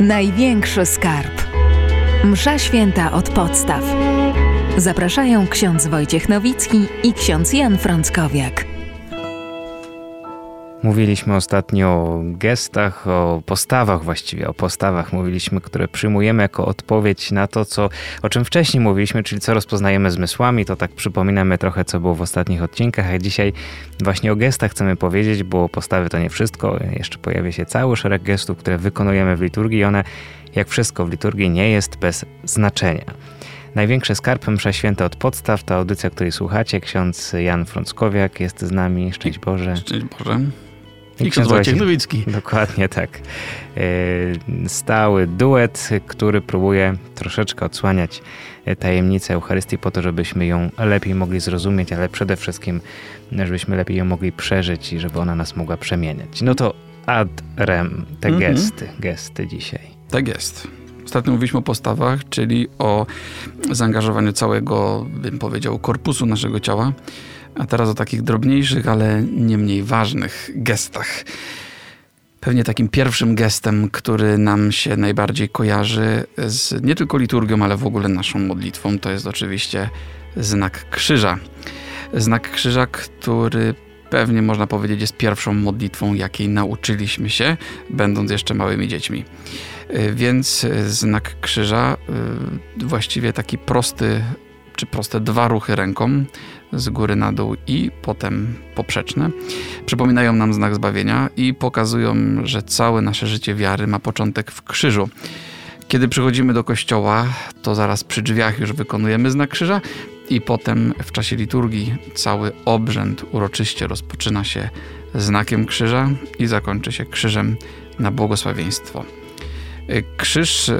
Największy skarb. Msza święta od podstaw. Zapraszają ksiądz Wojciech Nowicki i ksiądz Jan Frąckowiak. Mówiliśmy ostatnio o gestach, o postawach właściwie, o postawach mówiliśmy, które przyjmujemy jako odpowiedź na to, co, o czym wcześniej mówiliśmy, czyli co rozpoznajemy zmysłami. To tak przypominamy trochę, co było w ostatnich odcinkach, a dzisiaj właśnie o gestach chcemy powiedzieć, bo postawy to nie wszystko. Jeszcze pojawia się cały szereg gestów, które wykonujemy w liturgii i one, jak wszystko w liturgii, nie jest bez znaczenia. Największy skarb Msza Święta od podstaw, to audycja, której słuchacie. Ksiądz Jan Frąckowiak jest z nami. Szczęść Boże. Szczęść Boże. I ksiądz Wojciech Nowicki. Dokładnie tak. E, stały duet, który próbuje troszeczkę odsłaniać e, tajemnicę Eucharystii po to, żebyśmy ją lepiej mogli zrozumieć, ale przede wszystkim, żebyśmy lepiej ją mogli przeżyć i żeby ona nas mogła przemieniać. No to ad rem, te mhm. gesty, gesty dzisiaj. Tak jest. Ostatnio mówiliśmy o postawach, czyli o zaangażowaniu całego, bym powiedział, korpusu naszego ciała a teraz o takich drobniejszych, ale nie mniej ważnych gestach. Pewnie takim pierwszym gestem, który nam się najbardziej kojarzy z nie tylko liturgią, ale w ogóle naszą modlitwą, to jest oczywiście znak krzyża. Znak krzyża, który pewnie można powiedzieć jest pierwszą modlitwą, jakiej nauczyliśmy się, będąc jeszcze małymi dziećmi. Więc znak krzyża, y, właściwie taki prosty, czy proste dwa ruchy ręką, z góry na dół i potem poprzeczne, przypominają nam znak zbawienia i pokazują, że całe nasze życie wiary ma początek w krzyżu. Kiedy przychodzimy do kościoła, to zaraz przy drzwiach już wykonujemy znak krzyża i potem w czasie liturgii cały obrzęd uroczyście rozpoczyna się znakiem krzyża i zakończy się krzyżem na błogosławieństwo. Krzyż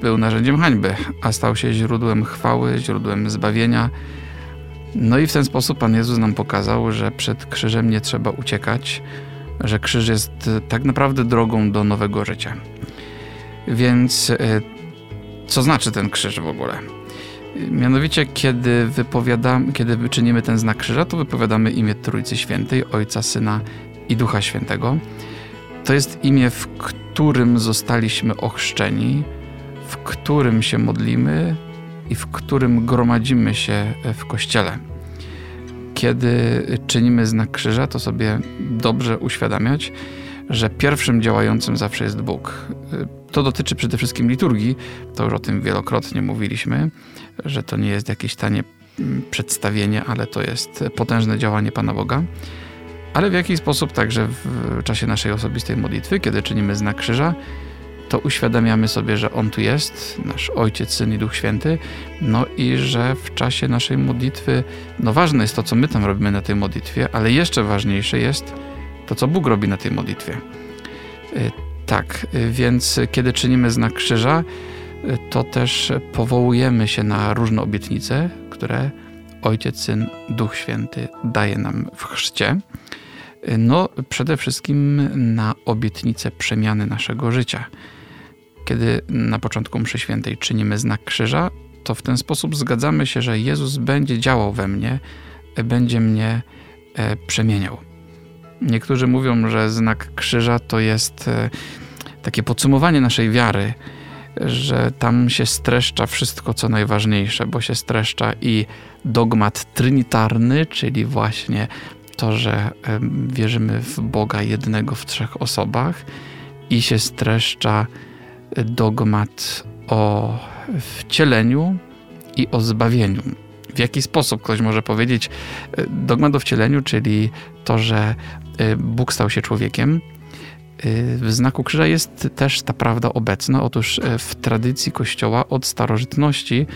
był narzędziem hańby, a stał się źródłem chwały, źródłem zbawienia, no i w ten sposób Pan Jezus nam pokazał, że przed krzyżem nie trzeba uciekać, że krzyż jest e, tak naprawdę drogą do nowego życia. Więc e, co znaczy ten krzyż w ogóle? Mianowicie, kiedy wypowiadamy, kiedy czynimy ten znak krzyża, to wypowiadamy imię Trójcy Świętej, Ojca, Syna i Ducha Świętego. To jest imię, w którym zostaliśmy ochrzczeni, w którym się modlimy, i w którym gromadzimy się w kościele. Kiedy czynimy znak krzyża, to sobie dobrze uświadamiać, że pierwszym działającym zawsze jest Bóg. To dotyczy przede wszystkim liturgii, to już o tym wielokrotnie mówiliśmy, że to nie jest jakieś tanie mm, przedstawienie, ale to jest potężne działanie Pana Boga. Ale w jakiś sposób także w czasie naszej osobistej modlitwy, kiedy czynimy znak krzyża, to uświadamiamy sobie, że On tu jest, nasz Ojciec, Syn i Duch Święty, no i że w czasie naszej modlitwy, no ważne jest to, co my tam robimy na tej modlitwie, ale jeszcze ważniejsze jest to, co Bóg robi na tej modlitwie. Y, tak, y, więc kiedy czynimy znak krzyża, y, to też powołujemy się na różne obietnice, które Ojciec, Syn, Duch Święty daje nam w chrzcie. No, przede wszystkim na obietnicę przemiany naszego życia. Kiedy na początku mszy świętej czynimy znak krzyża, to w ten sposób zgadzamy się, że Jezus będzie działał we mnie, będzie mnie e, przemieniał. Niektórzy mówią, że znak krzyża to jest e, takie podsumowanie naszej wiary, że tam się streszcza wszystko, co najważniejsze, bo się streszcza i dogmat trinitarny, czyli właśnie to, że e, wierzymy w Boga jednego w trzech osobach i się streszcza dogmat o wcieleniu i o zbawieniu. W jaki sposób ktoś może powiedzieć e, dogmat o wcieleniu, czyli to, że e, Bóg stał się człowiekiem. E, w znaku krzyża jest też ta prawda obecna. Otóż w tradycji Kościoła od starożytności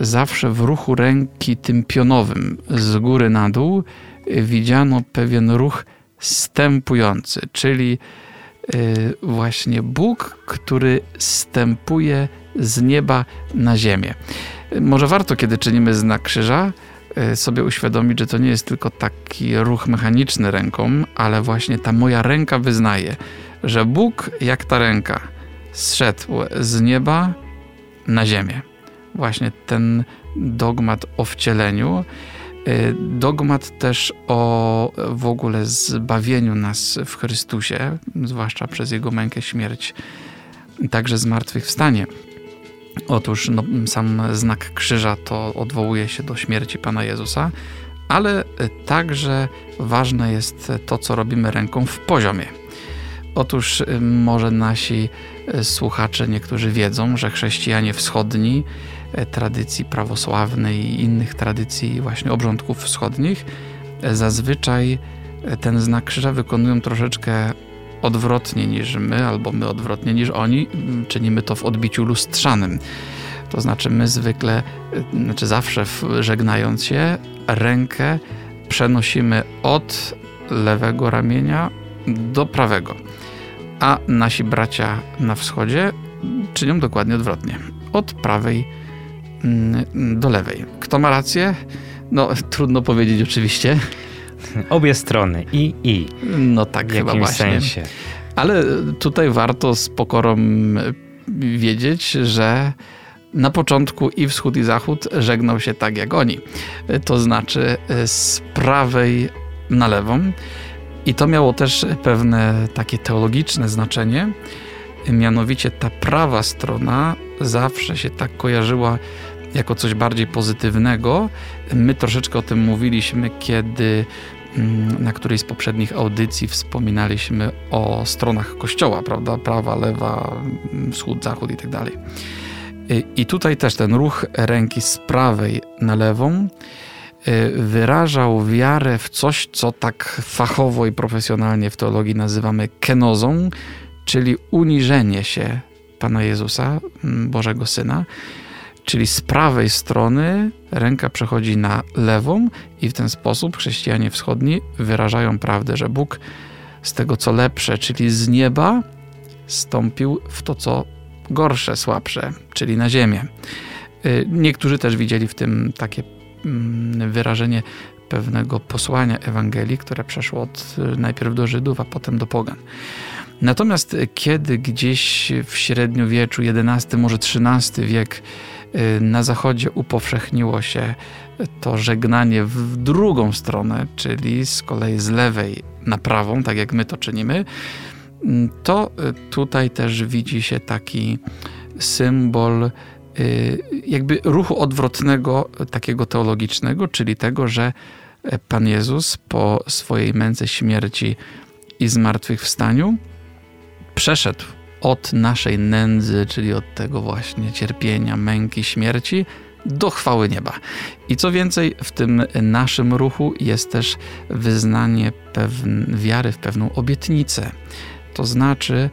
zawsze w ruchu ręki tym pionowym z góry na dół widziano pewien ruch stępujący, czyli właśnie Bóg, który stępuje z nieba na ziemię. Może warto, kiedy czynimy znak krzyża, y, sobie uświadomić, że to nie jest tylko taki ruch mechaniczny ręką, ale właśnie ta moja ręka wyznaje, że Bóg, jak ta ręka, zszedł z nieba na ziemię. Właśnie ten dogmat o wcieleniu Y, dogmat też o w ogóle zbawieniu nas w Chrystusie, zwłaszcza przez Jego mękę, śmierć, także zmartwychwstanie. Otóż no, sam znak krzyża to odwołuje się do śmierci Pana Jezusa, ale także ważne jest to, co robimy ręką w poziomie. Otóż y, może nasi y, słuchacze niektórzy wiedzą, że chrześcijanie wschodni, y, tradycji prawosławnej i innych tradycji właśnie obrządków wschodnich, zazwyczaj ten znak krzyża wykonują troszeczkę odwrotnie niż my, albo my odwrotnie niż oni. Czynimy to w odbiciu lustrzanym. To znaczy my zwykle, znaczy zawsze żegnając się, rękę przenosimy od lewego ramienia do prawego a nasi bracia na wschodzie czynią dokładnie odwrotnie. Od prawej mm, do lewej. Kto ma rację? No, trudno powiedzieć oczywiście. Obie strony, i i. No tak, w chyba właśnie. sensie. Ale tutaj warto z pokorą wiedzieć, że na początku i wschód, i zachód żegnał się tak jak oni. To znaczy z prawej na lewą. I to miało też pewne takie teologiczne znaczenie. Mianowicie ta prawa strona zawsze się tak kojarzyła jako coś bardziej pozytywnego. My troszeczkę o tym mówiliśmy, kiedy mm, na którejś z poprzednich audycji wspominaliśmy o stronach kościoła, prawda? Prawa, lewa, wschód, zachód i tak dalej. I tutaj też ten ruch ręki z prawej na lewą Y, wyrażał wiarę w coś, co tak fachowo i profesjonalnie w teologii nazywamy kenozą, czyli uniżenie się Pana Jezusa, mm, Bożego Syna. Czyli z prawej strony ręka przechodzi na lewą, i w ten sposób chrześcijanie wschodni wyrażają prawdę, że Bóg z tego co lepsze, czyli z nieba, stąpił w to co gorsze, słabsze, czyli na ziemię. Y, niektórzy też widzieli w tym takie Mm, wyrażenie pewnego posłania Ewangelii, które przeszło od najpierw do Żydów, a potem do Pogan. Natomiast kiedy gdzieś w średniowieczu, XI, może XIII wiek, y, na zachodzie upowszechniło się to żegnanie w drugą stronę, czyli z kolei z lewej na prawą, tak jak my to czynimy, mm, to tutaj też widzi się taki symbol Y, jakby ruchu odwrotnego, takiego teologicznego, czyli tego, że Pan Jezus po swojej męce śmierci i zmartwychwstaniu przeszedł od naszej nędzy, czyli od tego właśnie cierpienia, męki, śmierci, do chwały nieba. I co więcej, w tym naszym ruchu jest też wyznanie wiary w pewną obietnicę. To znaczy,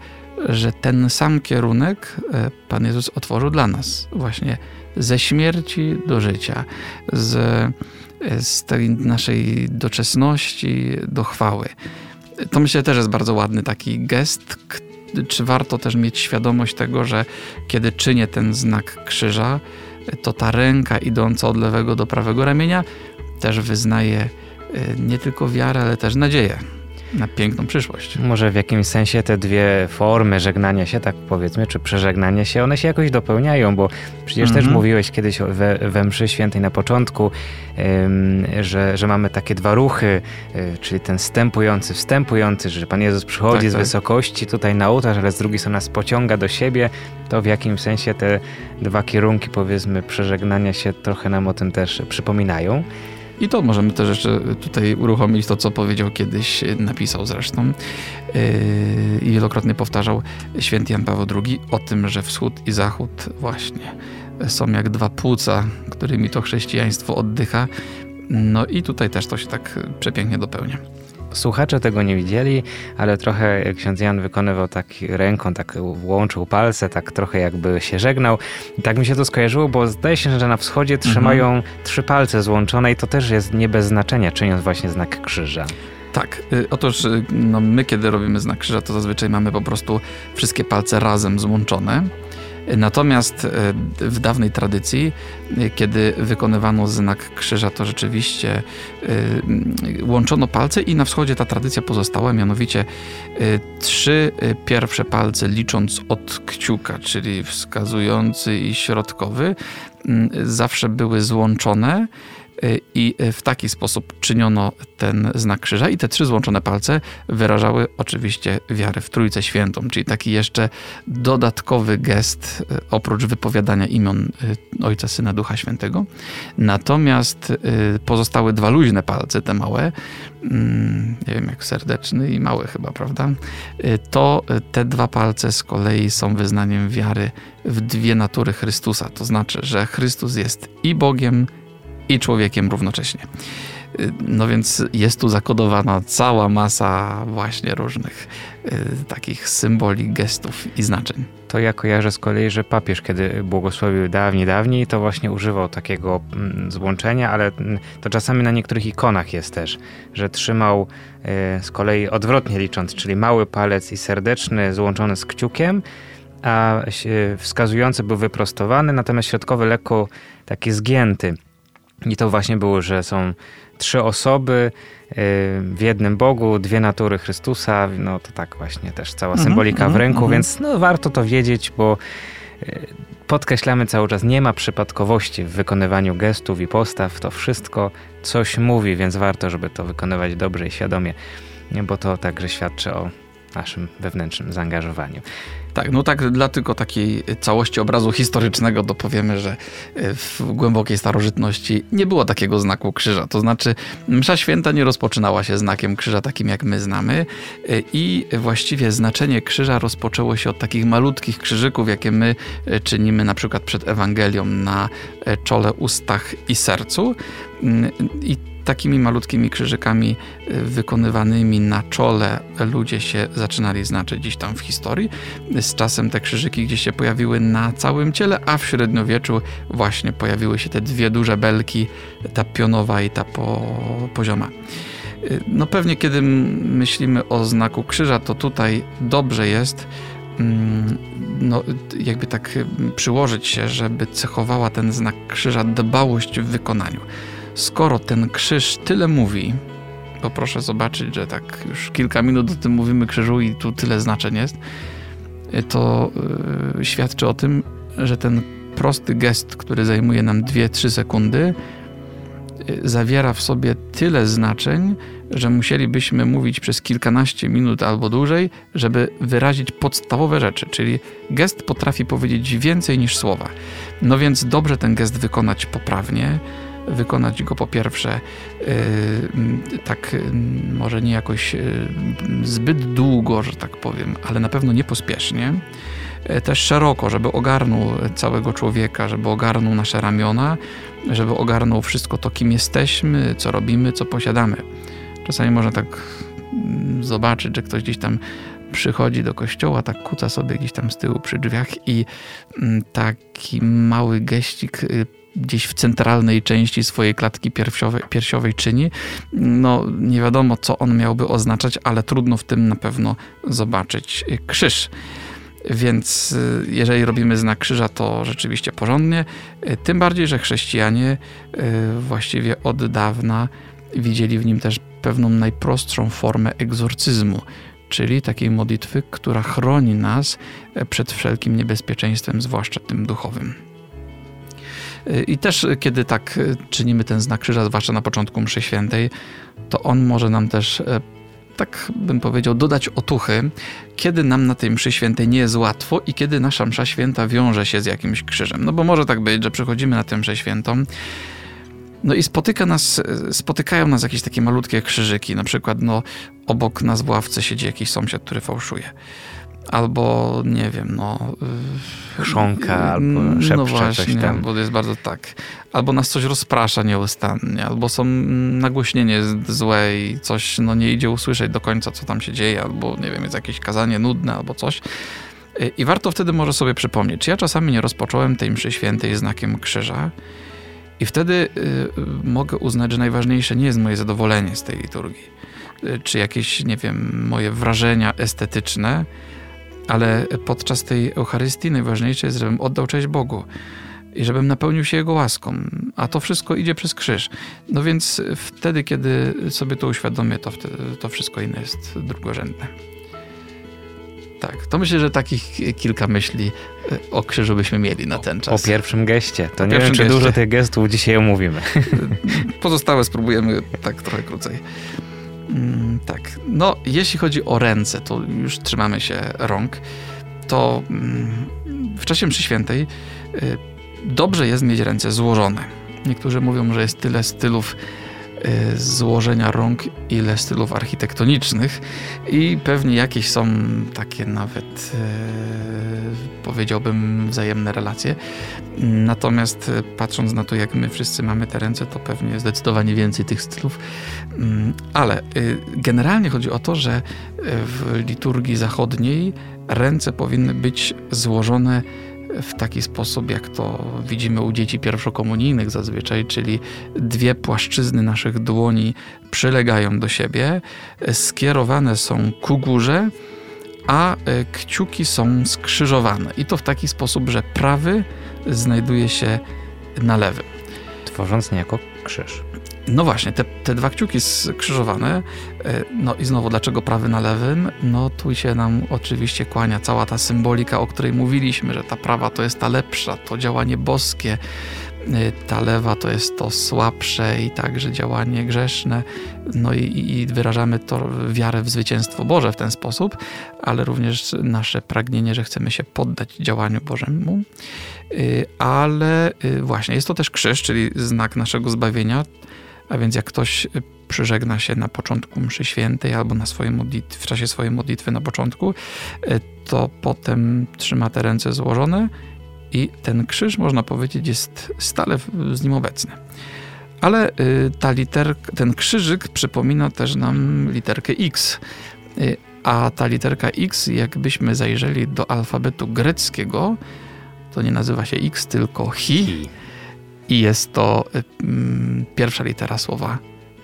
że ten sam kierunek e, Pan Jezus otworzył dla nas. Właśnie ze śmierci do życia, z, e, z tej naszej doczesności do chwały. To myślę też jest bardzo ładny taki gest. Czy warto też mieć świadomość tego, że kiedy czynię ten znak krzyża, to ta ręka idąca od lewego do prawego ramienia też wyznaje e, nie tylko wiarę, ale też nadzieję na piękną przyszłość. Może w jakimś sensie te dwie formy żegnania się, tak powiedzmy, czy przeżegnania się, one się jakoś dopełniają, bo przecież też mhm. mówiłeś kiedyś we, we mszy świętej na początku, ym, że, że mamy takie dwa ruchy, y, czyli ten wstępujący, wstępujący, że Pan Jezus przychodzi tak, z tak. wysokości tutaj na ołtarz, ale z drugiej strony nas pociąga do siebie, to w jakimś sensie te dwa kierunki, powiedzmy, przeżegnania się trochę nam o tym też przypominają. I to możemy też jeszcze tutaj uruchomić to, co powiedział kiedyś, napisał zresztą yy, i wielokrotnie powtarzał święty Jan Paweł II o tym, że wschód i zachód właśnie są jak dwa płuca, którymi to chrześcijaństwo oddycha. No i tutaj też to się tak przepięknie dopełnia. Słuchacze tego nie widzieli, ale trochę ksiądz Jan wykonywał tak ręką, tak łączył palce, tak trochę jakby się żegnał. I tak mi się to skojarzyło, bo zdaje się, że na wschodzie trzymają mhm. trzy palce złączone i to też jest nie bez znaczenia, czyniąc właśnie znak krzyża. Tak, y, otóż y, no my kiedy robimy znak krzyża, to zazwyczaj mamy po prostu wszystkie palce razem złączone. Natomiast e, w dawnej tradycji, e, kiedy wykonywano znak krzyża, to rzeczywiście e, łączono palce i na wschodzie ta tradycja pozostała, mianowicie trzy pierwsze palce licząc od kciuka, czyli wskazujący i środkowy, zawsze były złączone i w taki sposób czyniono ten znak krzyża i te trzy złączone palce wyrażały oczywiście wiarę w Trójcę Świętą, czyli taki jeszcze dodatkowy gest oprócz wypowiadania imion Ojca, Syna, Ducha Świętego. Natomiast pozostałe dwa luźne palce, te małe, mm, nie wiem jak serdeczny i mały chyba, prawda? To te dwa palce z kolei są wyznaniem wiary w dwie natury Chrystusa. To znaczy, że Chrystus jest i Bogiem, i człowiekiem równocześnie. No więc jest tu zakodowana cała masa właśnie różnych y, takich symboli, gestów i znaczeń. To ja kojarzę z kolei, że papież, kiedy błogosławił dawniej, dawniej, to właśnie używał takiego mm, złączenia, ale mm, to czasami na niektórych ikonach jest też, że trzymał y, z kolei odwrotnie licząc, czyli mały palec i serdeczny złączony z kciukiem, a wskazujący był wyprostowany, natomiast środkowy lekko taki zgięty. I to właśnie było, że są trzy osoby y, w jednym Bogu, dwie natury Chrystusa. No to tak właśnie też cała mhm, symbolika w mhm, ręku, mhm. więc no, warto to wiedzieć, bo y, podkreślamy cały czas, nie ma przypadkowości w wykonywaniu gestów i postaw. To wszystko coś mówi, więc warto, żeby to wykonywać dobrze i świadomie, bo to także świadczy o naszym wewnętrznym zaangażowaniu. Tak, no tak dla tylko takiej całości obrazu historycznego dopowiemy, że e, w głębokiej starożytności nie było takiego znaku krzyża. To znaczy msza święta nie rozpoczynała się znakiem krzyża takim jak my znamy e, i właściwie znaczenie krzyża rozpoczęło się od takich malutkich krzyżyków, jakie my e, czynimy na przykład przed Ewangelią na czole, ustach i sercu. Mm, I takimi malutkimi krzyżykami y, wykonywanymi na czole ludzie się zaczynali znaczyć gdzieś tam w historii. Z czasem te krzyżyki gdzieś się pojawiły na całym ciele, a w średniowieczu właśnie pojawiły się te dwie duże belki, ta pionowa i ta po, pozioma. Y, no pewnie kiedy myślimy o znaku krzyża, to tutaj dobrze jest mm, no, jakby tak przyłożyć się, żeby cechowała ten znak krzyża dbałość w wykonaniu skoro ten krzyż tyle mówi, bo proszę zobaczyć, że tak już kilka minut o tym mówimy krzyżu i tu tyle znaczeń jest, to yy, świadczy o tym, że ten prosty gest, który zajmuje nam 2-3 sekundy, yy, zawiera w sobie tyle znaczeń, że musielibyśmy mówić przez kilkanaście minut albo dłużej, żeby wyrazić podstawowe rzeczy, czyli gest potrafi powiedzieć więcej niż słowa. No więc dobrze ten gest wykonać poprawnie, wykonać go po pierwsze y, tak y, może nie jakoś y, zbyt długo, że tak powiem, ale na pewno nie pospiesznie. Też szeroko, żeby ogarnął całego człowieka, żeby ogarnął nasze ramiona, żeby ogarnął wszystko to, kim jesteśmy, co robimy, co posiadamy. Czasami można tak mm, zobaczyć, że ktoś gdzieś tam przychodzi do kościoła, tak kuca sobie gdzieś tam z tyłu przy drzwiach i mm, taki mały geścik gdzieś w centralnej części swojej klatki piersiowej, piersiowej czyni. No, nie wiadomo, co on miałby oznaczać, ale trudno w tym na pewno zobaczyć krzyż. Więc y, jeżeli robimy znak krzyża, to rzeczywiście porządnie. Y, tym bardziej, że chrześcijanie y, właściwie od dawna widzieli w nim też pewną najprostszą formę egzorcyzmu, czyli takiej modlitwy, która chroni nas przed wszelkim niebezpieczeństwem, zwłaszcza tym duchowym. I też kiedy tak czynimy ten znak krzyża, zwłaszcza na początku mszy świętej, to on może nam też e, tak bym powiedział, dodać otuchy, kiedy nam na tej mszy świętej nie jest łatwo i kiedy nasza msza święta wiąże się z jakimś krzyżem. No bo może tak być, że przychodzimy na tę mszę świętą, no i spotyka nas, spotykają nas jakieś takie malutkie krzyżyki, na przykład no, obok nas w ławce siedzi jakiś sąsiad, który fałszuje albo nie wiem, no... Y, Chrząka, albo no szepcze no właśnie, coś tam. bo jest bardzo tak. Albo nas coś rozprasza nieustannie, albo są nagłośnienie złe i coś no, nie idzie usłyszeć do końca, co tam się dzieje, albo nie wiem, jest jakieś kazanie nudne, albo coś. Y, I warto wtedy może sobie przypomnieć, czy ja czasami nie rozpocząłem tej mszy świętej znakiem krzyża i wtedy y, mogę uznać, że najważniejsze nie jest moje zadowolenie z tej liturgii, y, czy jakieś, nie wiem, moje wrażenia estetyczne, ale podczas tej Eucharystii najważniejsze jest, żebym oddał cześć Bogu i żebym napełnił się Jego łaską, a to wszystko idzie przez krzyż. No więc wtedy, kiedy sobie to uświadomię, to, wtedy, to wszystko inne jest drugorzędne. Tak, to myślę, że takich kilka myśli e, o krzyżu byśmy mieli na ten czas. O pierwszym geście. To o nie wiem, czy geście. dużo tych gestów dzisiaj omówimy. Pozostałe spróbujemy tak trochę krócej. Mm, tak, no jeśli chodzi o ręce, to już trzymamy się rąk, to mm, w czasie mszy świętej y, dobrze jest mieć ręce złożone. Niektórzy mówią, że jest tyle stylów złożenia rąk, ile stylów architektonicznych i pewnie jakieś są takie nawet y, powiedziałbym wzajemne relacje. Natomiast y, patrząc na to, jak my wszyscy mamy te ręce, to pewnie zdecydowanie więcej tych stylów. Mm, Ale y, generalnie chodzi o to, że y, w liturgii zachodniej ręce powinny być złożone w taki sposób, jak to widzimy u dzieci pierwszokomunijnych zazwyczaj, czyli dwie płaszczyzny naszych dłoni przylegają do siebie, skierowane są ku górze, a e, kciuki są skrzyżowane. I to w taki sposób, że prawy znajduje się na lewym. Tworząc niejako krzyż. No właśnie, te, te dwa kciuki skrzyżowane, e, no i znowu dlaczego prawy na lewym? No tu się nam oczywiście kłania cała ta symbolika, o której mówiliśmy, że ta prawa to jest ta lepsza, to działanie boskie, e, ta lewa to jest to słabsze i także działanie grzeszne. No i, i wyrażamy to wiarę w zwycięstwo Boże w ten sposób, ale również nasze pragnienie, że chcemy się poddać działaniu Bożemu. Y, Ale właśnie jest to też krzyż, czyli znak naszego zbawienia. A więc jak ktoś przyżegna się na początku mszy świętej albo na swojej modlitwy, w czasie swojej modlitwy na początku, y, to potem trzyma te ręce złożone i ten krzyż, można powiedzieć, jest stale z nim obecny. Ale y, ta literka, ten krzyżyk przypomina też nam literkę X. Y, A ta literka X, jakbyśmy zajrzeli do alfabetu greckiego, to nie nazywa się X, tylko Hi. I I jest to y, mm, pierwsza litera słowa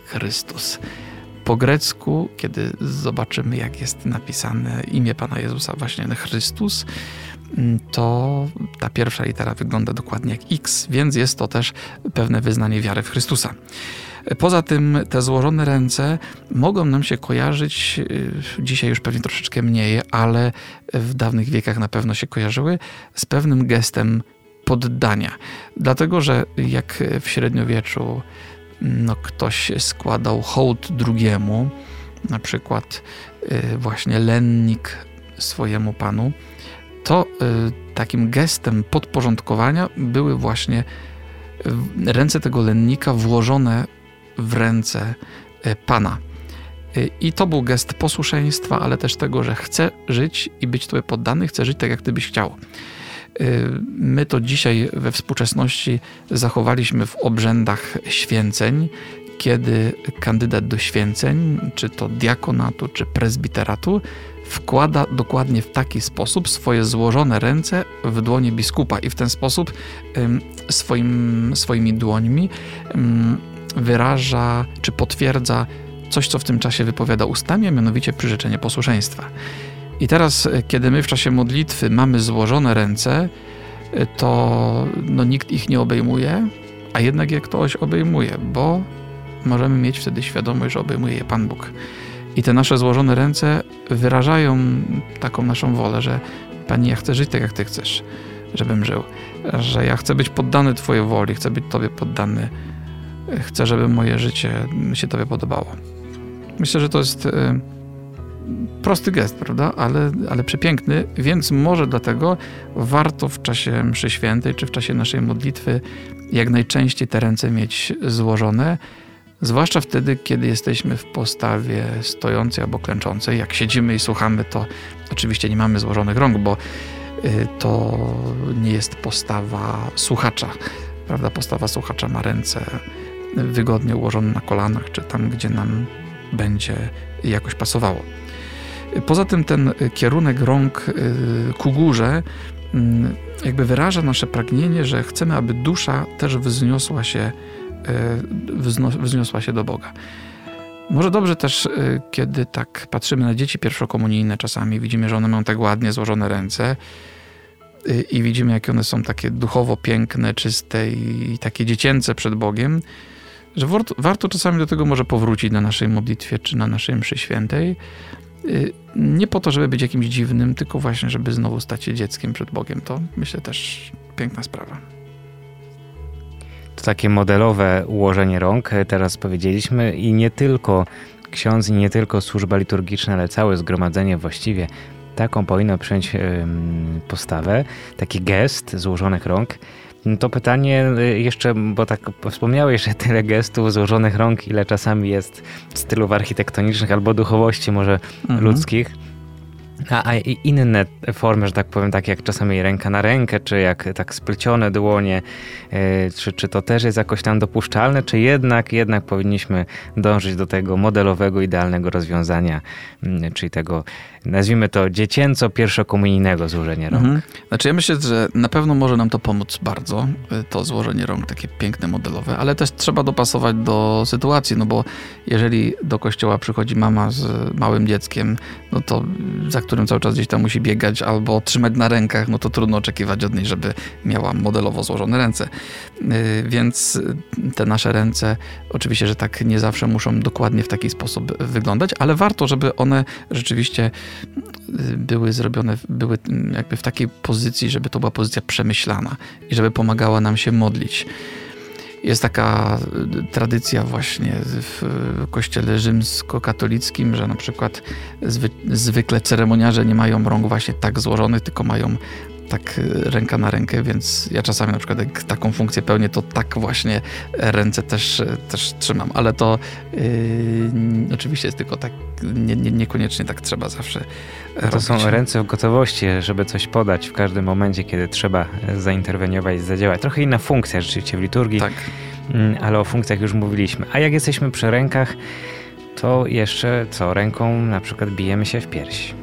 Chrystus. Po grecku, kiedy zobaczymy, jak jest napisane imię Pana Jezusa, właśnie Chrystus, mm, to ta pierwsza litera wygląda dokładnie jak X, więc jest to też pewne wyznanie wiary w Chrystusa. Poza tym te złożone ręce mogą nam się kojarzyć, y, dzisiaj już pewnie troszeczkę mniej, ale w dawnych wiekach na pewno się kojarzyły, z pewnym gestem poddania. Dlatego, że jak w średniowieczu no, ktoś składał hołd drugiemu, na przykład y, właśnie lennik swojemu panu, to y, takim gestem podporządkowania były właśnie ręce tego lennika włożone w ręce y, pana. I to był gest posłuszeństwa, ale też tego, że chce żyć i być Tobie poddany, chce żyć tak, jak Ty byś chciał. Y, My to dzisiaj we współczesności zachowaliśmy w obrzędach święceń, kiedy kandydat do święceń, czy to diakonatu, czy prezbiteratu, wkłada dokładnie w taki sposób swoje złożone ręce w dłonie biskupa i w ten sposób swoim, swoimi dłońmi wyraża, czy potwierdza coś, co w tym czasie wypowiada ustami, a mianowicie przyrzeczenie posłuszeństwa. I teraz, e, kiedy my w czasie modlitwy mamy złożone ręce, e, to no, nikt ich nie obejmuje, a jednak je ktoś obejmuje, bo możemy mieć wtedy świadomość, że obejmuje je Pan Bóg. I te nasze złożone ręce wyrażają taką naszą wolę, że Pani, ja chcę żyć tak, jak Ty chcesz, żebym żył. Że ja chcę być poddany Twojej woli, chcę być Tobie poddany. Chcę, żeby moje życie się Tobie podobało. Myślę, że to jest e, prosty gest, prawda? Ale, ale przepiękny, więc może dlatego warto w czasie mszy świętej czy w czasie naszej modlitwy jak najczęściej te ręce mieć złożone, zwłaszcza wtedy, kiedy jesteśmy w postawie stojącej albo klęczącej. Jak siedzimy i słuchamy, to oczywiście nie mamy złożonych rąk, bo y, to nie jest postawa słuchacza, prawda? Postawa słuchacza ma ręce wygodnie ułożone na kolanach, czy tam, gdzie nam będzie jakoś pasowało. Poza tym ten kierunek rąk y, ku górze mm, jakby wyraża nasze pragnienie, że chcemy, aby dusza też wzniosła się, wzno- wzniosła się do Boga. Może dobrze też, kiedy tak patrzymy na dzieci pierwszokomunijne czasami, widzimy, że one mają tak ładnie złożone ręce i widzimy, jakie one są takie duchowo piękne, czyste i takie dziecięce przed Bogiem, że warto, czasami do tego może powrócić na naszej modlitwie czy na naszej mszy świętej, nie po to, żeby być jakimś dziwnym, tylko właśnie, żeby znowu stać się dzieckiem przed Bogiem. To myślę też piękna sprawa. To takie modelowe ułożenie rąk, e, teraz powiedzieliśmy, i nie tylko ksiądz, i nie tylko służba liturgiczna, ale całe zgromadzenie właściwie taką powinno przyjąć postawę, taki gest złożonych rąk. No to pytanie y, jeszcze, bo tak wspomniałeś, że tyle gestów złożonych rąk, ile czasami jest stylów architektonicznych albo duchowości może mhm. ludzkich. A, a inne formy, że tak powiem, tak jak czasami ręka na rękę, czy jak tak splecione dłonie, yy, czy, czy to też jest jakoś tam dopuszczalne, czy jednak, jednak powinniśmy dążyć do tego modelowego, idealnego rozwiązania, yy, czyli tego nazwijmy to dziecięco pierwszokomunijnego złożenia rąk. Mhm. Znaczy ja myślę, że na pewno może nam to pomóc bardzo, y, to złożenie rąk takie piękne, modelowe, ale też trzeba dopasować do sytuacji, no bo jeżeli do kościoła przychodzi mama z małym dzieckiem, no to za którym cały czas gdzieś tam musi biegać albo trzymać na rękach, no to trudno oczekiwać od niej, żeby miała modelowo złożone ręce. Y, więc te nasze ręce, oczywiście, że tak nie zawsze muszą dokładnie w taki sposób wyglądać, ale warto, żeby one rzeczywiście były zrobione, były jakby w takiej pozycji, żeby to była pozycja przemyślana i żeby pomagała nam się modlić. Jest taka tradycja właśnie w kościele rzymskokatolickim, że na przykład zwy, zwykle ceremoniarze nie mają rąk właśnie tak złożonych, tylko mają tak y, ręka na rękę, więc ja czasami na przykład jak taką funkcję pełnię, to tak właśnie ręce też, y, też trzymam, ale to yy, oczywiście jest tylko tak, nie, nie, niekoniecznie tak trzeba zawsze to robić. są ręce w gotowości, żeby coś podać w każdym momencie, kiedy trzeba zainterweniować, zadziałać. Trochę inna funkcja rzeczywiście w liturgii, tak. Mm, ale o funkcjach już mówiliśmy. A jak jesteśmy przy rękach, to jeszcze co? Ręką na przykład bijemy się w pierś.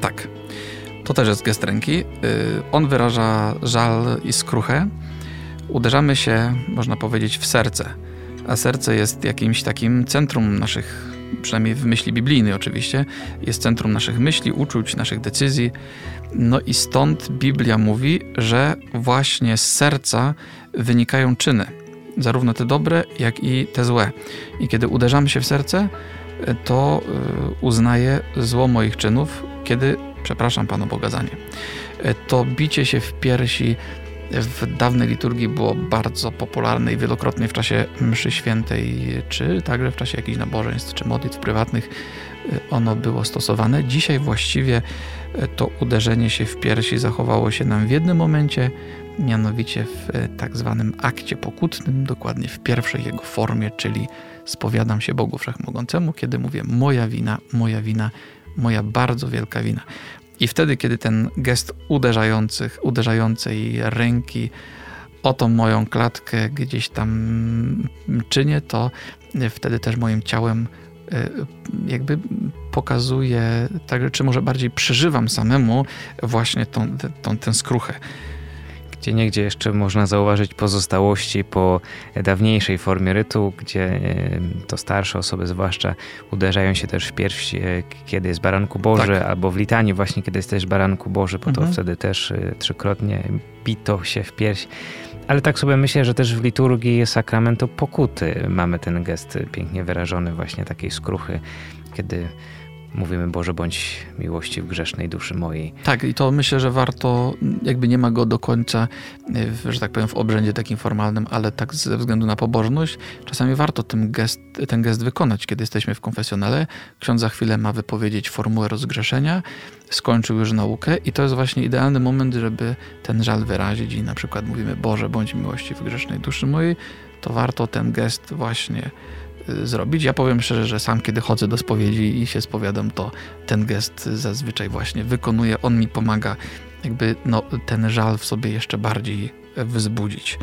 Tak. To też jest gest ręki. Y, on wyraża żal i skruchę. Uderzamy się, można powiedzieć, w serce. A serce jest jakimś takim centrum naszych, przynajmniej w myśli biblijnej oczywiście, jest centrum naszych myśli, uczuć, naszych decyzji. No i stąd Biblia mówi, że właśnie z serca wynikają czyny, zarówno te dobre, jak i te złe. I kiedy uderzamy się w serce, to y, uznaję zło moich czynów, kiedy przepraszam Panu Boga za nie. E, to bicie się w piersi w dawnej liturgii było bardzo popularne i wielokrotnie w czasie mszy świętej, czy także w czasie jakichś nabożeństw, czy modlitw prywatnych e, ono było stosowane. Dzisiaj właściwie e, to uderzenie się w piersi zachowało się nam w jednym momencie, mianowicie w tak zwanym akcie pokutnym, dokładnie w pierwszej jego formie, czyli spowiadam się Bogu Wszechmogącemu, kiedy mówię moja wina, moja wina, moja bardzo wielka wina. I wtedy, kiedy ten gest uderzających, uderzającej ręki o tą moją klatkę gdzieś tam czynię, to wtedy też moim ciałem e, jakby pokazuje, tak, czy może bardziej przeżywam samemu właśnie tą, tą, tę skruchę. Gdzie niegdzie jeszcze można zauważyć pozostałości po dawniejszej formie rytu, gdzie e, to starsze osoby zwłaszcza uderzają się też w pierś, e, kiedy jest Baranku Boży, tak. albo w litanii właśnie, kiedy jest też Baranku Boży, bo mhm. to wtedy też e, trzykrotnie bito się w pierś. Ale tak sobie myślę, że też w liturgii sakramentu pokuty mamy ten gest pięknie wyrażony, właśnie takiej skruchy, kiedy mówimy Boże, bądź miłości w grzesznej duszy mojej. Tak, i to myślę, że warto, jakby nie ma go do końca, że tak powiem, w obrzędzie takim formalnym, ale tak ze względu na pobożność, czasami warto ten gest, ten gest wykonać, kiedy jesteśmy w konfesjonale. Ksiądz za chwilę ma wypowiedzieć formułę rozgrzeszenia, skończył już naukę i to jest właśnie idealny moment, żeby ten żal wyrazić i na przykład mówimy Boże, bądź miłości w grzesznej duszy mojej, to warto ten gest właśnie zrobić. Ja powiem szczerze, że sam kiedy chodzę do spowiedzi i się spowiadam, to ten gest zazwyczaj właśnie wykonuję. On mi pomaga jakby no, ten żal w sobie jeszcze bardziej wzbudzić.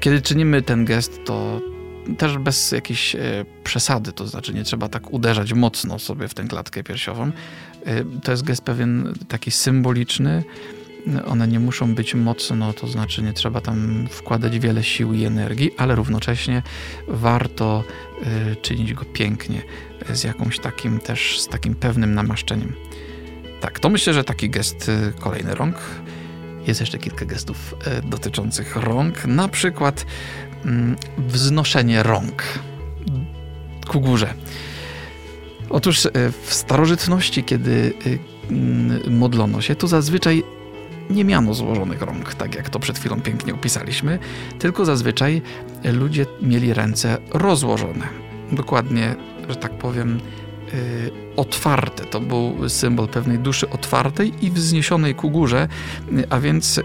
Kiedy czynimy ten gest, to też bez jakiejś e, przesady, to znaczy nie trzeba tak uderzać mocno sobie w tę klatkę piersiową. E, to jest gest pewien taki symboliczny, one nie muszą być mocno, to znaczy nie trzeba tam wkładać wiele sił i energii, ale równocześnie warto y, czynić go pięknie, z jakąś takim też, z takim pewnym namaszczeniem. Tak, to myślę, że taki gest y, kolejny rąk. Jest jeszcze kilka gestów y, dotyczących rąk, na przykład mm, wznoszenie rąk ku górze. Otóż w starożytności, kiedy modlono się, to zazwyczaj nie miano złożonych rąk, tak jak to przed chwilą pięknie opisaliśmy, tylko zazwyczaj ludzie mieli ręce rozłożone. Dokładnie, że tak powiem, Y, otwarte. To był symbol pewnej duszy otwartej i wzniesionej ku górze, a więc y,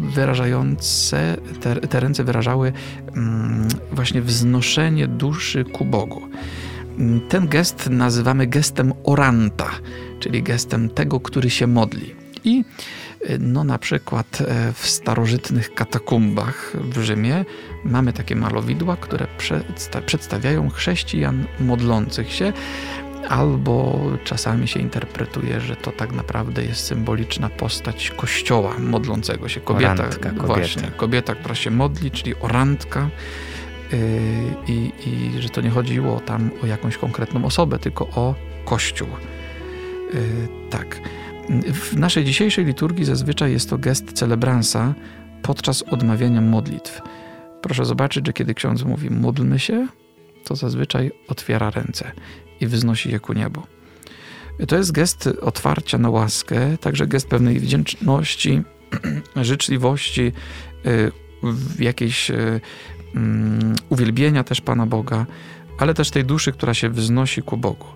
wyrażające, te, te ręce wyrażały mm, właśnie wznoszenie duszy ku Bogu. Ten gest nazywamy gestem oranta, czyli gestem tego, który się modli. I no na przykład e, w starożytnych katakumbach w Rzymie mamy takie malowidła, które przedstawiają chrześcijan modlących się albo czasami się interpretuje, że to tak naprawdę jest symboliczna postać kościoła modlącego się. Kobieta, orantka, kobieta. Właśnie, kobieta, która się modli, czyli orantka. Yy, I, I że to nie chodziło tam o jakąś konkretną osobę, tylko o kościół. Yy, tak. W naszej dzisiejszej liturgii zazwyczaj jest to gest celebransa podczas odmawiania modlitw. Proszę zobaczyć, że kiedy ksiądz mówi módlmy się, to zazwyczaj otwiera ręce i wznosi je ku niebu. To jest gest otwarcia na łaskę, także gest pewnej wdzięczności, życzliwości, y, jakiejś y, mm, uwielbienia też Pana Boga, ale też tej duszy, która się wznosi ku Bogu.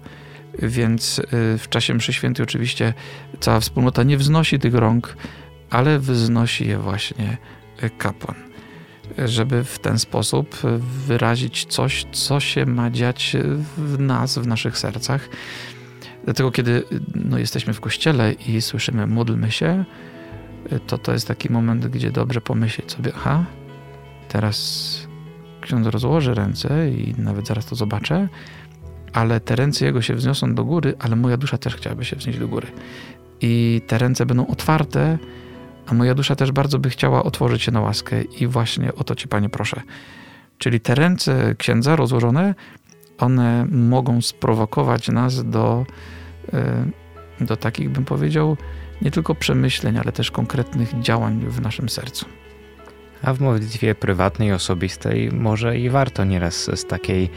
Więc y, w czasie mszy świętej oczywiście cała wspólnota nie wznosi tych rąk, ale wznosi je właśnie kapłan żeby w ten sposób wyrazić coś, co się ma dziać w nas, w naszych sercach. Dlatego, kiedy no, jesteśmy w kościele i słyszymy módlmy się, to to jest taki moment, gdzie dobrze pomyśleć sobie, aha, teraz ksiądz rozłoży ręce i nawet zaraz to zobaczę, ale te ręce jego się wzniosą do góry, ale moja dusza też chciałaby się wznieść do góry. I te ręce będą otwarte, a moja dusza też bardzo by chciała otworzyć się na łaskę i właśnie o to Cię, Panie, proszę. Czyli te ręce księdza rozłożone, one mogą sprowokować nas do, e, do takich, bym powiedział, nie tylko przemyśleń, ale też konkretnych działań w naszym sercu. A w modlitwie prywatnej, osobistej może i warto nieraz z, takiej,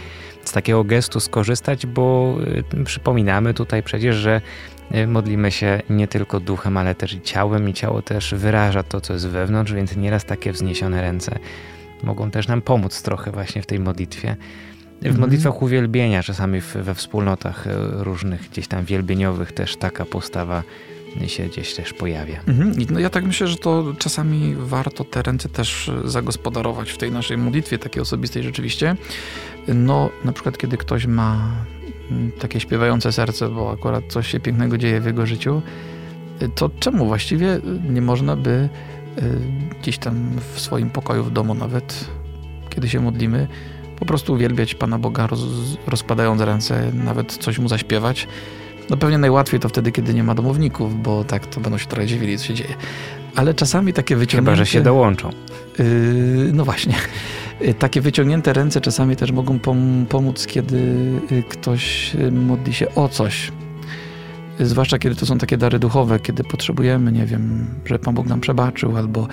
z takiego gestu skorzystać, bo y, przypominamy tutaj przecież, że y, modlimy się nie tylko duchem, ale też i ciałem i ciało też wyraża to, co jest wewnątrz, więc nieraz takie wzniesione ręce mogą też nam pomóc trochę właśnie w tej modlitwie. W mhm. modlitwach uwielbienia, czasami we wspólnotach y, różnych gdzieś tam wielbieniowych też taka postawa się gdzieś też pojawia. Mhm. No ja tak myślę, że to czasami warto te ręce też zagospodarować w tej naszej modlitwie, takiej osobistej rzeczywiście. No, na przykład, kiedy ktoś ma mm, takie śpiewające serce, bo akurat coś się pięknego dzieje w jego życiu, to czemu właściwie nie można by y, gdzieś tam w swoim pokoju, w domu nawet, kiedy się modlimy, po prostu uwielbiać Pana Boga, roz, rozkładając ręce, nawet coś mu zaśpiewać, no pewnie najłatwiej to wtedy, kiedy nie ma domowników, bo tak to będą się trochę dziwili, co się dzieje. Ale czasami takie wyciągnięte... Chyba, że się dołączą. Yy, no właśnie. Yy, takie wyciągnięte ręce czasami też mogą pom pomóc, kiedy yy, ktoś yy, modli się o coś. Zwłaszcza kiedy to są takie dary duchowe, kiedy potrzebujemy, nie wiem, żeby Pan Bóg nam przebaczył, albo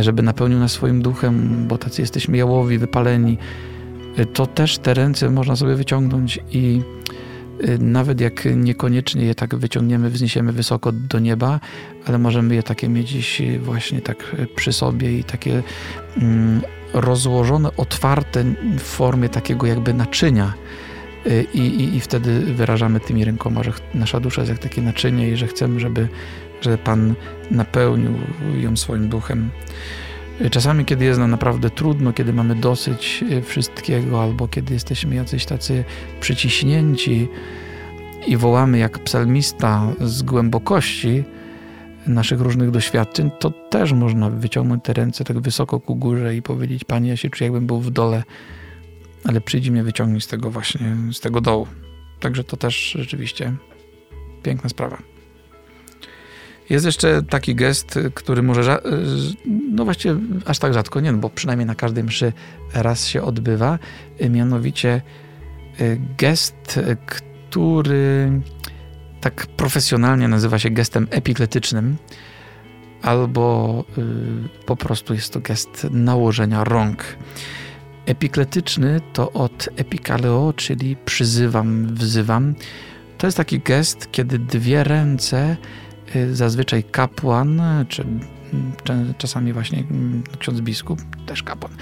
żeby napełnił nas swoim duchem, bo tacy jesteśmy jałowi, wypaleni. To też te ręce można sobie wyciągnąć i nawet jak niekoniecznie je tak wyciągniemy, wzniesiemy wysoko do nieba, ale możemy je takie mieć dziś właśnie tak przy sobie i takie mm, rozłożone, otwarte w formie takiego jakby naczynia. Y, I, i, I wtedy wyrażamy tymi rękoma, że nasza dusza jest jak takie naczynie i że chcemy, żeby, żeby Pan napełnił ją swoim duchem. Czasami, kiedy jest nam naprawdę trudno, kiedy mamy dosyć e, wszystkiego, albo kiedy jesteśmy jacyś tacy przyciśnięci i wołamy jak psalmista z głębokości naszych różnych doświadczeń, to też można wyciągnąć te ręce tak wysoko ku górze i powiedzieć: Panie, ja się czuję, jakbym był w dole, ale przyjdź mnie wyciągnąć z tego właśnie, z tego dołu. Także to też rzeczywiście piękna sprawa. Jest jeszcze taki gest, który może, no właściwie aż tak rzadko nie, no bo przynajmniej na każdej mszy raz się odbywa, mianowicie y, gest, który tak profesjonalnie nazywa się gestem epikletycznym, albo y, po prostu jest to gest nałożenia rąk. Epikletyczny to od epikaleo, czyli przyzywam, wzywam. To jest taki gest, kiedy dwie ręce, y, zazwyczaj kapłan, czy czasami właśnie ksiądz biskup, też kapłan,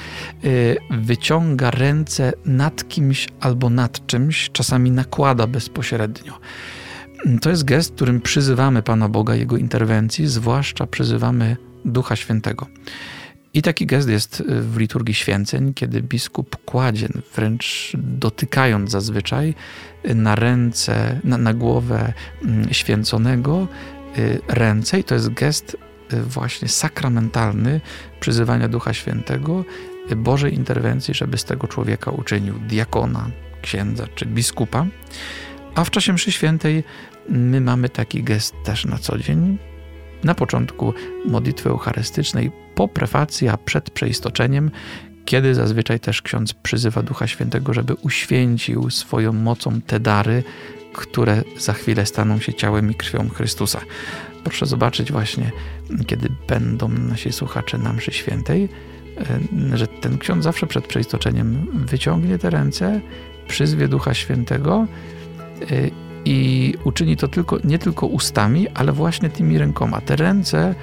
y, wyciąga ręce nad kimś albo nad czymś, czasami nakłada bezpośrednio. To jest gest, którym przyzywamy Pana Boga, Jego interwencji, zwłaszcza przyzywamy Ducha Świętego. I taki gest jest y, w liturgii święceń, kiedy biskup kładzie, wręcz dotykając zazwyczaj, y, na ręce, na, na głowę mm, święconego ręce, i to jest gest właśnie sakramentalny przyzywania Ducha Świętego, Bożej interwencji, żeby z tego człowieka uczynił diakona, księdza czy biskupa. A w czasie mszy świętej my mamy taki gest też na co dzień. Na początku modlitwy eucharystycznej, po prefacji, a przed przeistoczeniem, kiedy zazwyczaj też ksiądz przyzywa Ducha Świętego, żeby uświęcił swoją mocą te dary, które za chwilę staną się ciałem i krwią Chrystusa. Proszę zobaczyć właśnie, kiedy będą nasi słuchacze na mszy świętej, e, że ten ksiądz zawsze przed przeistoczeniem wyciągnie te ręce, przyzwie Ducha Świętego e, i uczyni to tylko, nie tylko ustami, ale właśnie tymi rękoma. Te ręce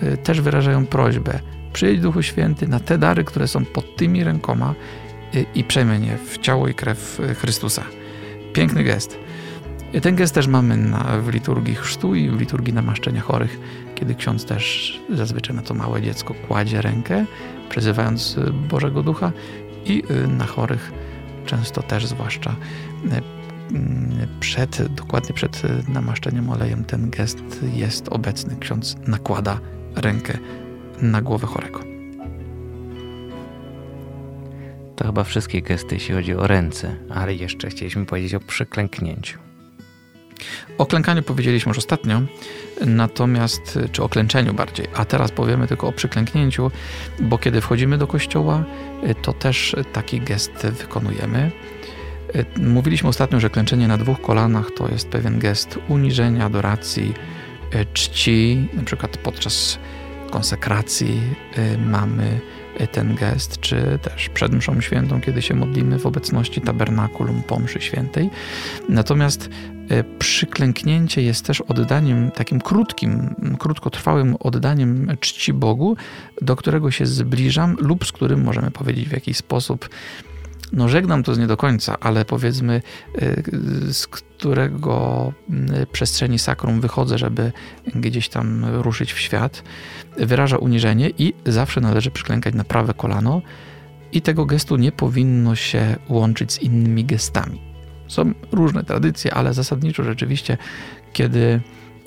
e, też wyrażają prośbę. Przyjedź Duchu Święty na te dary, które są pod tymi rękoma i przejmę je w ciało i krew Chrystusa. Piękny gest. Ten gest też mamy na, w liturgii chrztu i w liturgii namaszczenia chorych, kiedy ksiądz też zazwyczaj na to małe dziecko kładzie rękę, przyzywając y, Bożego Ducha i y, na chorych często też zwłaszcza y, mm, przed, dokładnie przed namaszczeniem olejem ten gest jest obecny. Ksiądz nakłada rękę na głowę chorego. To chyba wszystkie gesty, jeśli chodzi o ręce, ale jeszcze chcieliśmy powiedzieć o przyklęknięciu. O klękaniu powiedzieliśmy już ostatnio, natomiast, czy o klęczeniu bardziej, a teraz powiemy tylko o przyklęknięciu, bo kiedy wchodzimy do kościoła, to też taki gest wykonujemy. Mówiliśmy ostatnio, że klęczenie na dwóch kolanach to jest pewien gest uniżenia, adoracji, czci, na przykład podczas konsekracji mamy ten gest, czy też przed mszą świętą, kiedy się modlimy w obecności tabernakulum po mszy świętej. Natomiast E, przyklęknięcie jest też oddaniem, takim krótkim, krótkotrwałym oddaniem czci Bogu, do którego się zbliżam lub z którym możemy powiedzieć w jakiś sposób, no żegnam to nie do końca, ale powiedzmy, e, z którego przestrzeni sakrum wychodzę, żeby gdzieś tam ruszyć w świat, wyraża uniżenie i zawsze należy przyklękać na prawe kolano i tego gestu nie powinno się łączyć z innymi gestami. Są różne tradycje, ale zasadniczo rzeczywiście, kiedy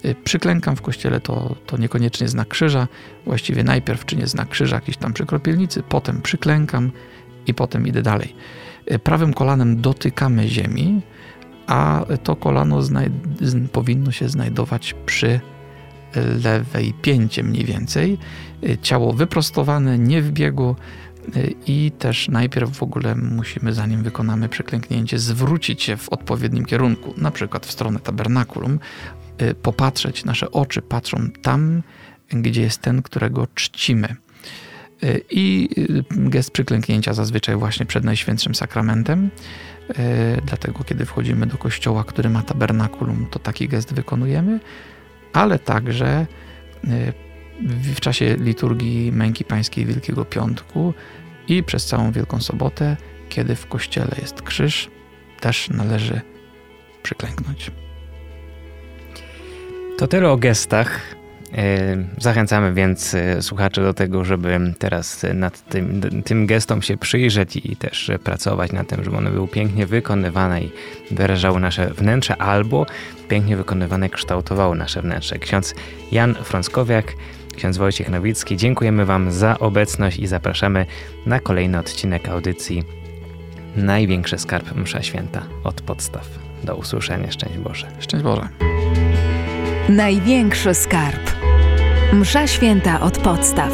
y, przyklękam w kościele, to, to niekoniecznie znak krzyża. Właściwie najpierw czynię znak krzyża jakiś tam przy kropielnicy, potem przyklękam i potem idę dalej. Prawym kolanem dotykamy ziemi, a to kolano powinno się znajdować przy lewej pięcie mniej więcej. Ciało wyprostowane, nie w biegu, i też najpierw w ogóle musimy, zanim wykonamy przeklęknięcie, zwrócić się w odpowiednim kierunku, na przykład w stronę tabernakulum, popatrzeć, nasze oczy patrzą tam, gdzie jest ten, którego czcimy. Y, I y, gest przyklęknięcia zazwyczaj właśnie przed Najświętszym Sakramentem. Dlatego, kiedy wchodzimy do kościoła, który ma tabernakulum, to taki gest wykonujemy, ale także w czasie liturgii Męki Pańskiej Wielkiego Piątku i przez całą Wielką Sobotę, kiedy w kościele jest krzyż, też należy przyklęknąć. To tyle o gestach. E, zachęcamy więc e, słuchaczy do tego, żeby teraz nad tym, tym gestom się przyjrzeć i też pracować nad tym, żeby one były pięknie wykonywane i wyrażały nasze wnętrze, albo pięknie wykonywane kształtowały nasze wnętrze. Ksiądz Jan Frąckowiak ksiądz Wojciech Nowicki. Dziękujemy Wam za obecność i zapraszamy na kolejny odcinek audycji Największy Skarb Msza Święta od podstaw. Do usłyszenia. Szczęść Boże. Szczęść Boże. Największy Skarb Msza Święta od podstaw.